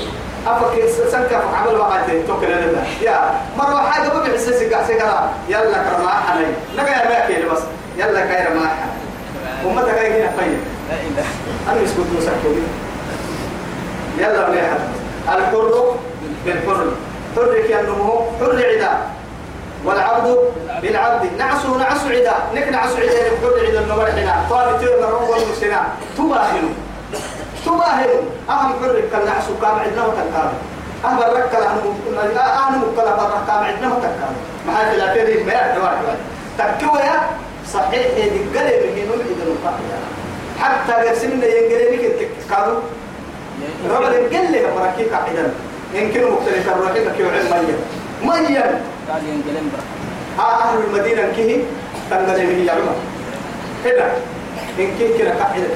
أفك سنك عمل وقعت توكل لله يا مرة حاجة ما بحس سيقع سيقع يلا كرما حني نقا يا باكي بس. يلا كاير ما حني أمتك هاي هنا إله. أنا مسكوت مسكوت يلا وليحد الحر بالحر حر كأنه حر عدا. والعبد بالعبد. نعسه نعس عدا. نك نعس عدا. الحر عدا النمر حنا طالب تير مرة والمسنا تباهن تباهن أهم حر كان نعس كام عدنا وتكام أهم الرك أهم مكلا برا كام عدنا وتكام ما هذا لا تري ما يعتبر تكويا صحيح هذه قلب هنا إذا نقطع. حتى قسمنا ينقلني كنت كادو ربنا ينقل لي براكي قاعدا. يمكن مختلف الروحي كي وعلم ميا قال ينقلن برا ها أهل المدينة كيه تنقل لي يعلم هنا يمكن كنا قاعدة.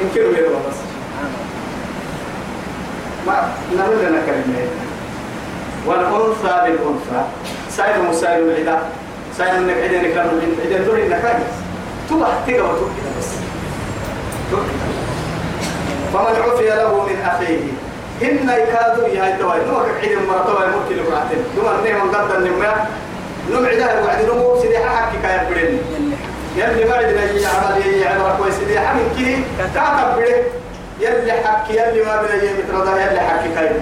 يمكن ويروا بس ما لنا كلمة؟ والأنثى بالأنثى. سائل مسائل العدا. سائل إنك عدين كانوا عدين. دول إنك هاي تبع تيجا وتوكل بس. فمن عفي له من أخيه. إن يكادوا يا الدواء نوك عيد مرتبة يمكن لبعتين. دوما نيم قد النما نم عدا وعد نمو سيدي حكي كايا بدين يلي ما عندنا يجي عمل يجي عمل كويس سيدي حمل كي كاتب بدين يلي حكي يلي ما بلا يجي مترضى يلي حكي كايا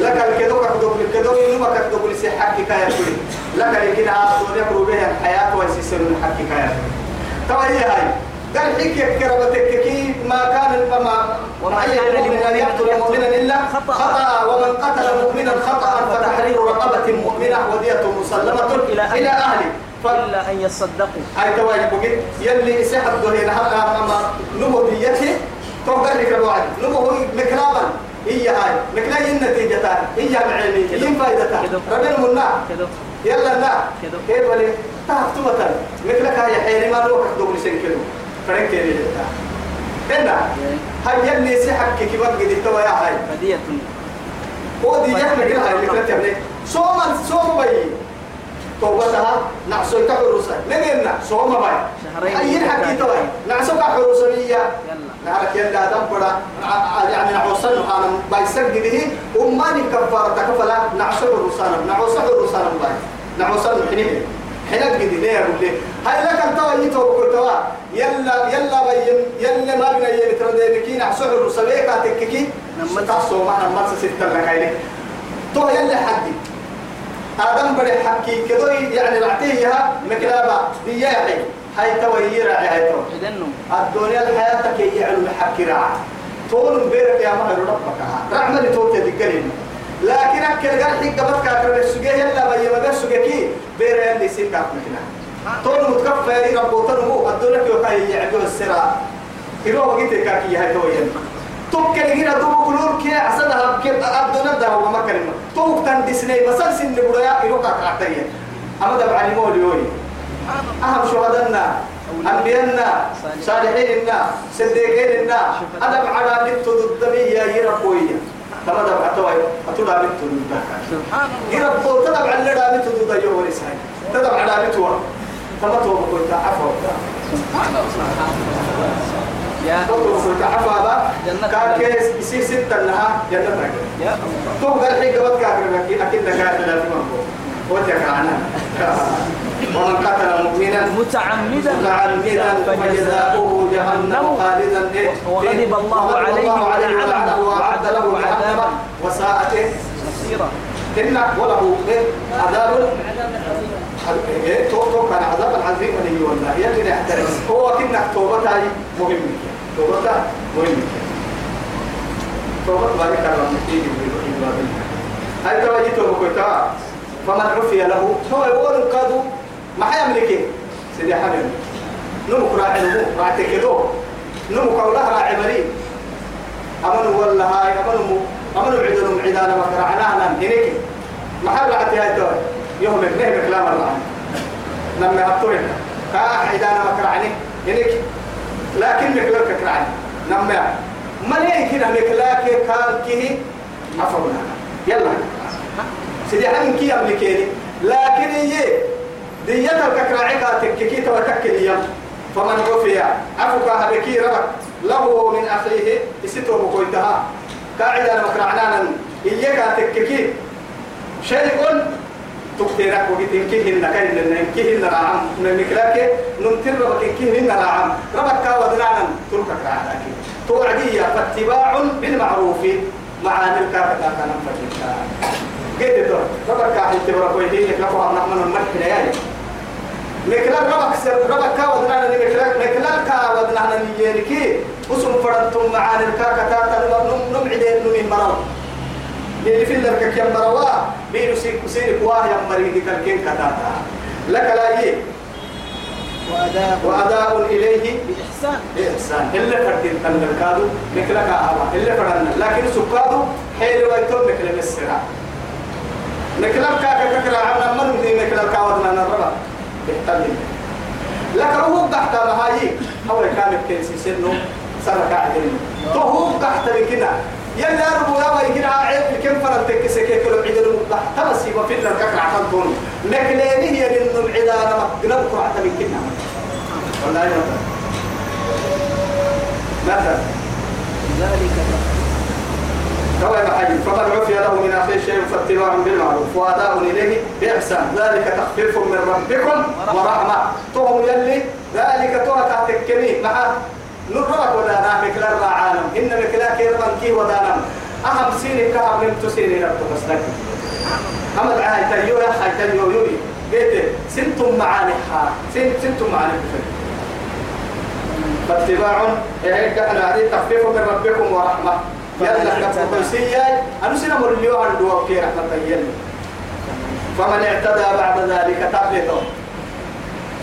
لك الكدو كدو الكدو ينما كدو لسي حكي كايا بدين لك الكنا عاصون يقروا بها الحياة ويسيسرون حكي كايا توا هي هاي؟ قال حكي كربتك كي؟ ما كان فما وما كان أن يقتل مؤمنا خطأ. خطأ. ومن قتل مؤمنا خطأ فتحرير رقبة مؤمنة ودية مسلمة إلى أهله. إلا أن يصدقوا. هاي تواجب بقيت يلي سحب دهين هذا أما نمو ديته توقع لك الوعد نمو هو مكلابا هي هاي. مكلا النتيجة هي معيني هي كده. ربنا منا يلا لا. كيف ولي تعرف مثلا مثلك هاي حيري ما نروح دبل سنكلو فرنك اللي هنا هاي يلي سحب كي كبر قد التوا يا هاي. هدية هو دي يحمل هاي مثلا تعمل صوم صوم بي توبتها نعسو كحروسا نجينا صوم باي أي حكي. توي نعسو كحروسا بيا يلا. نعرف يلا دم بڑا يعني نعوصل أنا بايسك به. أماني كفارة كفلا نعسو الرسالة نعوصل الرسالة باي نعوصل حنيه حنا قد ليه أقول ليه؟ هاي لك أنت ويتو بقول توا يلا يلا بين يلا ما بنا يلا ترى نكين نعسو الرسالة كاتككي؟ نمت. معنا ما ستة لك هاي تو يلا حدي. آدم بدي حكي كذا يعني بعتيها مكلابة. دي يا حي هاي توي راعي هاي تو إذنهم الدنيا الحياة كي يعلم حكي راعي. طول بيرك يا مهر ربك. رحمة لتوت يدقلين لكن أكل قال حق قبط كاكر السجى يلا بيا بس كي. بير اللي سين كاف مكنا طول متكفى يا رب وتنمو الدنيا كي يعدو السرا. كيلو بقيت كاكي هاي توي. توكل هنا دوب كلور كي عسدها كيف الدنيا ده هو ما كلمة. توك تن ديسني مسل سن برويا كيلو كاكعتين أما دبع علي مولي وي أهم شهدنا أنبياءنا صالحيننا صديقيننا. أدب على بنت الدمية يربوية تما دبع توي أتولا بنت الله يربو تدب على لدا بنت الدمية ورسالة تدب على بنت ورا. تما تو بقول عفوا سبحان الله يا. تو بقول عفوا با جنة كان كيس يصير ستة لها جنة راجل يا. الله تو قال حي قبط كاكر أكيد أكيد كاكر لا في منبو وجهك عنها ومن قتل مؤمنا متعمدا. متعمدا فجزاؤه جهنم. خالدا إيه؟ وغضب الله عليه ولعنه. وأعد له جهنم وساءت إيه؟ مصيرا. إن وله إيه؟ عذاب. إيه؟ تو تو كان عذاب عظيم اللي والله يلي يحترس هو كنا توبتها مهم. توبتها مهم توبت بارك الله فيك هاي تواجي توبة فمن عفي له هو يقول كادو ما حيملك سيدي حبيبي نمك راعي نمو راعي تكدو نمك أولها راعي مريم أمنوا والله هاي أمنوا أمنوا عدنهم عدانا مكرعنانا هنيك. ما حد راعي هاي توي يوم ابنه بكلام الله. لما هبطوين كا عدانا مكرعني هنيك. لكن مكلوك كرعني لما مليه كده مكلاك كان كيه عفونا يلا. سيدي حن كي أملكيني لكن يجي دية الككراعي تككي توتكل يم فمن عفي. عفوك هبكي ربك. له من أخيه. يستر بكويتها قاعدة مكرعنانا إياك تككي. شيء تكتيرك وقتين كهن كهن لأن كهن راعم من مكلاك ننتر ربك كهن راعم ربك كاودنانا تركك راعك توعدية فاتباع بالمعروف. مع نلقى كتاكا نفتك قد دور ربك كاحل تبرك ويهين لك لكو هم نحن الملح ليالي مكلاك ربك سر. ربك كاودنانا مكلاك. مكلاك كاودنانا نيجينكي وسم فرنتم مع نلقى كتاكا نمعدين نمين مرض اللي في لك كم مروا بين سيك سيك واه يا مريض كالكين كتاتا. لك لا يي. وأداء. وأداء إليه. بإحسان. بإحسان. إلا فردين تنركادو مثلك أبا إلا فردنا. لكن سكادو حيل ويتم مثل السرعة مثلك كاكا كاكا عمنا من دي مثلك كاودنا نربا. بيحتمل لك هو تحت مهايي هو كان كيسي سنو سنة قاعدين تو هو تحت بكنا. يلا ربو يا ويجينا عيب كم فرد تكسي كي كلو عيد المقطع تمسي وفي لك كاكا عطان تون مكليني هي لأنه العيدان مقدنا بكرة عطا بكنا والله مثلا مثلا ذلك كما يحيي فمن عفي له من أخيه شيء فاتباع بالمعروف واداء إليه بإحسان. ذلك تخفيف من ربكم ورحمة. توم يلي ذلك توك تكني. مع نرك ودانا مكلا راعانم. إن مكلا كيرمان كي ودانم. أهم سيني كهم من تسيني رب تمسلك أما دعاء تيو يا خي تيو يوي قلت سنتم معاني ها سنت سنتم معاني كفر فاتباع. هيك إحنا هذه تخفيف من ربكم ورحمة. يلا كفوسية أنا سنا مرليو عن دوا في رحمة يلي فمن اعتدى بعد ذلك تابلته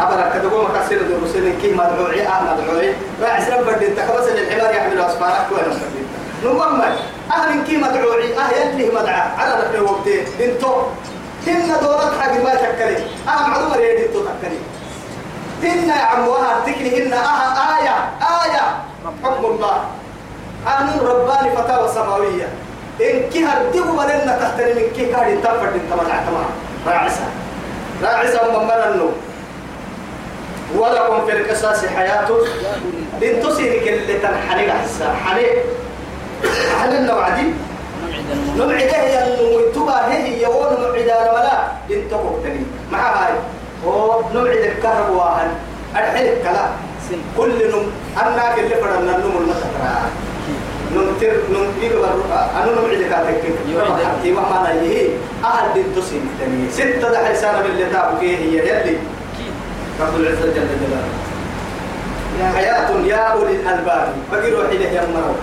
أبدا كتبوا مكسر دروسين كي مدعوعي آه مدعوعي. راعي سلام بدي انت كبس الحمار يحمل أسفارك ولا بدي نمم أهل كي مدعوعي أهل يلي مدعى على رفع وقتين بنتو. هن دورات حق ما تكلي أهم عدو مريد انتو تكلي هن يا عم وها تكلي هن أه آية آية. حكم الله. قانون رباني فتاوى سماوية. إن كي هرديه بلنا تحترم إن كي كاري تفرد انت مدعى تمام. راعسة. راعسة ممرنو. ولكم في القصاص حياة. دين تسيرك اللي تنحني حسا. حني حني وعدي نبعد هي المتوبة هي يوون نبعد ولا دين تقوتني مع هاي. هو نبعد الكهرب واهن أرحلك كلا. كل نم أنا كل فرنا نم المسكرة نمتر نم يقبل أنا نبعد كاتك. يوعد. حتى ما ما نيه أهل دين تسيرك تاني ستة دحر سنة باللي تابك هي. يلي. رب العزة جل جلاله. حياة يا أولي الألباب. بقي روحي له يا مرو.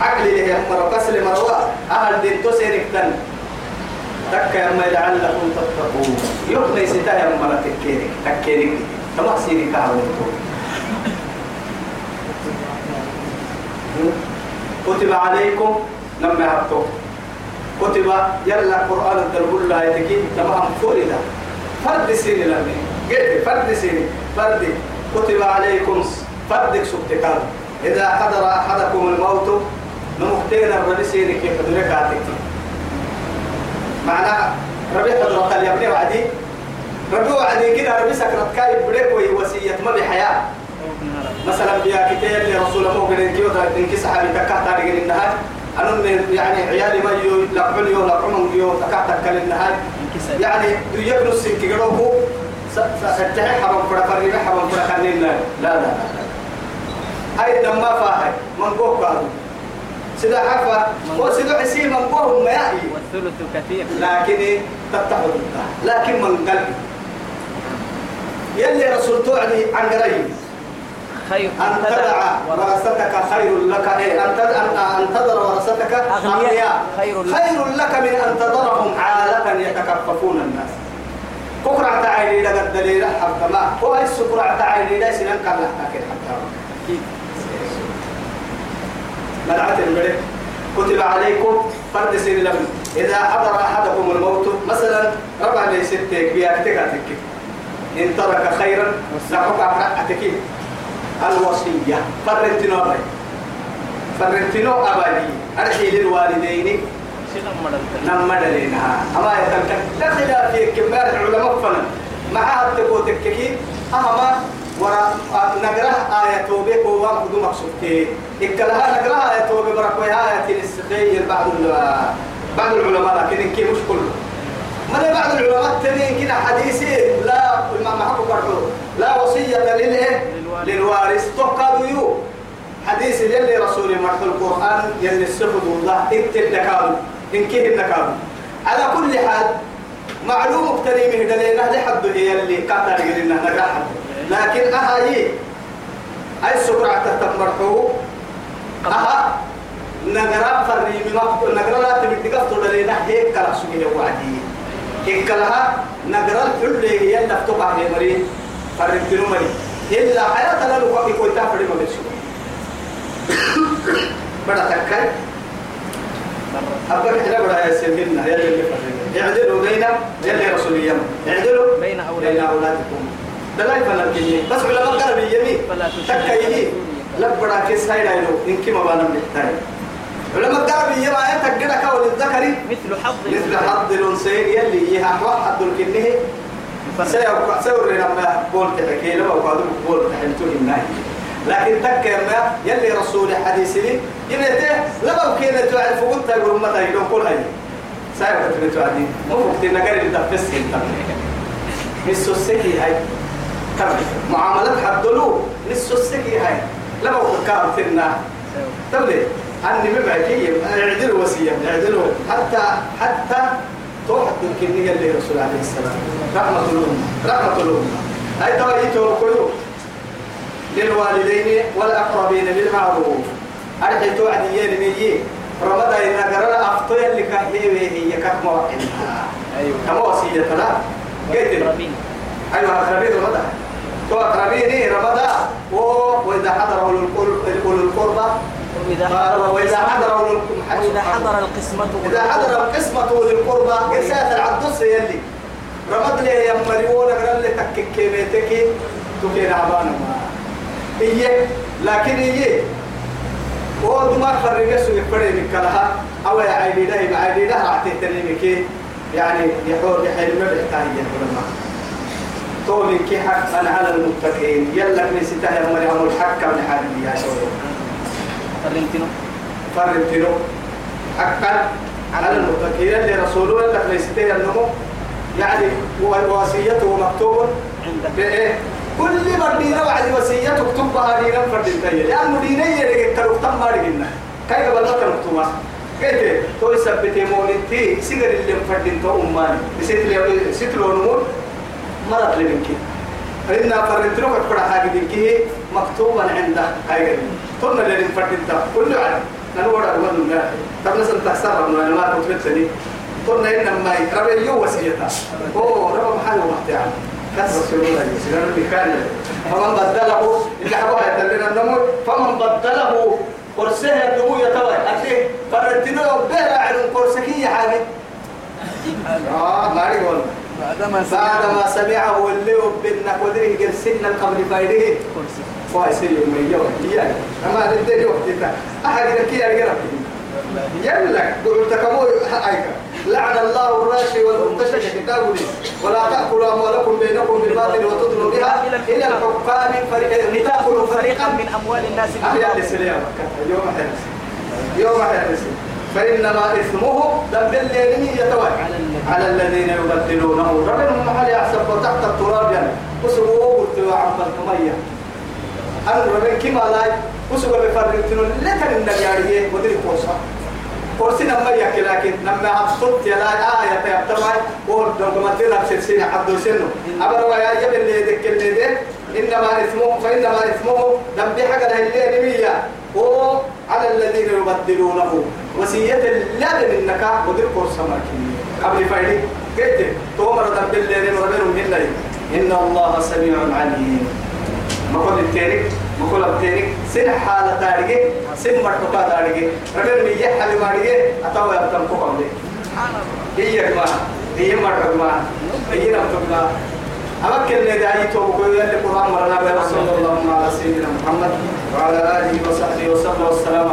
عقل له يا مرو. كسل مروا أهل دين تسيرك تن. تك يا ما لعلكم تتقون. يقضي ستا يا مرو تكيرك. تكيرك. تما سيري كاولتو كتب عليكم. لما يحطوا كتب يلا قرآن الدرب الله يتكي. تمام فرد فرد سيني لمن قلت فرد سيني فرد كتب عليكم فردك سبتكال إذا حضر أحدكم الموت نمختين الربي سيني كيف تدرك عاتك معناها ربي حضرت اليمني وعدي. ربي وعدي كده ربي سكرت كاي بريك وصية ما بحياة مثلا بيا كتير لرسول الله قال كيو تنكي صحابي تكاتا رجل النهار أنا يعني عيالي ما يو لقبل يو لقمهم يو تكاتا كل النهار يعني يبنوا السن كيروكو ستحي حرام فرا فريبة حرام فرا خلينا لا لا لا هاي دم ما فاهي من قوه قالوا سيدا عفا وسيدا حسين من قوه ما يأي والثلث كثير لكن تتحد لكن من قلب يلي رسول توعدي عن قريب. خير. أن تدع ورثتك خير لك. إيه أن تدع أن تذر ورثتك أغنياء. خير لك. خير لك من أن تذرهم عالة يتكففون الناس. كفر تعالي لك الدليل حتى ما. هو السكر تعالي لا سنن كلا لكن حتى. ملعت الملك. كتب عليكم فرد سن لم. إذا حضر أحدكم الموت مثلا ربع لي ستك بياكتك أتك إن ترك خيرا لحق أتك. الوصية. فرنتنو أبي فرنتنو أبدي. أرحي للوالدين. سنم مدلت نما دلينا أما يتلك لا خلاف في كبار العلماء فنا مع التقو تككي أهما ورا نقرأ آية توبة قوام قدو مقصودك إكلها نقرأ آية توبة بركوي آية بعض بعض العلماء لكن إنكي مش كله. من بعض العلماء التانيين كده حديثي لا ما معكم برضو. لا وصية للإيه؟ للوارث. تقادوا يو. حديث يلي رسول مرح القرآن يلي السفد الله اكتب نكادو إنكيه النكادو على كل حال معلوم اقتريمه دلينا لحد هي اللي كاتر لنا نجاح لكن أهاي أي سكرة تتمرحوه أها نجرا فريم مقت نجرا لا تبي تقفل دلينا هيك كلا سجيه وعدي. هيك لها نجرا الحل هي اللي فتوقع هي مري. فريم مري. إلا حياة لا لو كي كويتا فريم ما بيشوف بڑا تكاي. أبغى كده بڑا يسمينا يا فريم اعدلوا بين يلي رسوليا اعدلوا بين أولادكم. دلائل فنرجعني بس على ما قرب يمي تكاي لبڑا كيس هاي دايلو إنك ما بنا محتاج علماء قرب يما أنت كده كول الذكري. مثل حظ. مثل حظ الأنثيين يلي يها حظ الكنه الفرد. سيوقع سيوري لما بول تحكي. له وقالوا بول تحلتو الناي لكن تك ما يلي رسول حديث لي يمته لما كنا تعرف قلت يقول متى يدون كل هاي سيوقع تبي تعدي مو وقت نقر الدفس أنت. نسو السكي هاي. تمام معاملات حدلو نسو السكي هاي. لما وقت كنا تبلي أني مبعكي اعدلوا وسيا اعدلوا حتى حتى توحد الكنية اللي رسول عليه السلام. رحمة الأمة. رحمة الأمة. هاي ترى يتوكلوا للوالدين والأقربين بالمعروف. أرحي توعد يلي رمضان إن قرر أفطر اللي كهي هي كما وحدها أيوه. كما وصية لا. أقربين. أيوة أقربين رمضان. تو أقربين رمضان. و- وإذا حضر أولو القرب- أولو القربى وإذا حضر وإذا حضر القسمة. إذا حضر القسمة للقربى قسات العدس يلي رمض لي يا مريون قال لي تكك كيميتك تكين عبانا إيه لكن إيه هو ما فرق سوى فرق من كلها أو ده يبقى عيدي ده راح تهتني يعني يحور يحيل ما بيحتاج طول كي حقا على المتقين. يلا كنيستها يا مريم الحق من حالي يا شباب. فرنتنو فرنتينو. حقا على المتقين. اللي رسوله لك ليس النمو. يعني هو وصيته مكتوب عندك. بإيه؟ كل ما دينا بعد وصيته اكتبها دينا فردين لأنه دينا يلي كانوا تم مارجنا كاي قبل ما كانوا مكتوبة كيف؟ تو يثبت مولتي سيجر اللي مفردين تو أماني. بسيت ستلو نمور مرض لمنك فإن فرنتينو كتبها حاجة دينكي مكتوبا عنده كاي قبل تنا اللي مفردين تو كل عالم نقول أقول الله طب نسأل تكسر من ما كنت بتسني قلنا إنما ربي يو وسيلتها أوه ربي محل وقت يعني كان رسول الله يسير بكان فمن بدله اللي حبوها يتلنا النمو فمن بدله قرسه النمو يتوى أكيد فرنتينو بهرا علم قرسكية حاجة آه ما يقول بعد ما سمعه. اللي وبنا قدره قرسنا قبل فايده. فايسي يوم يوم يعني. أما ندري وقتنا أحد كي أرجع يلا قلت كمو هايك لعن الله الراشي والمنتشر كتاب ولا تأكلوا أموالكم بينكم بالباطل وتدلوا بها. إلى الحكام لتأكلوا فريقا من أموال الناس. أحيا بالباطل. لسليم. يوم حرس. يوم حرس. فإنما إثمه ذنب الليل يتوالى. على الذين- الذين يبدلونه. ربهم محل يحسب تحت التراب يعني. وسبوه قلت عن الكمية. أنا ربنا كما لا وسبوا بفرقتنا لكن النجارية ودري قوسا قرسي نما يحكي لكن نما عبصت يا آية تبتمع وهو دون ما تلعب سلسلة عبد سنو أبر ويا يبن اللي ذك اللي إنما إثمه فإنما إثمه ذنب له اللي نمية وعلى الذين يبدلونه. وصية لا منك قوسا ماكين قبل فايدي قلت تومر ذنب اللي هنا إن الله سميع عليم. ما قلت التاريخ بقول أبتينك سن حالة تارجع سن مرتبة تارجع ربنا مية حل مارجع أتوا يبتم كوكم دي هي ما هي مرتبة ما هي نبتم ما. أمكن ندعي توبكوا يلي القرآن مرنا به صلى الله على سيدنا محمد وعلى آله وصحبه وسلم. والسلام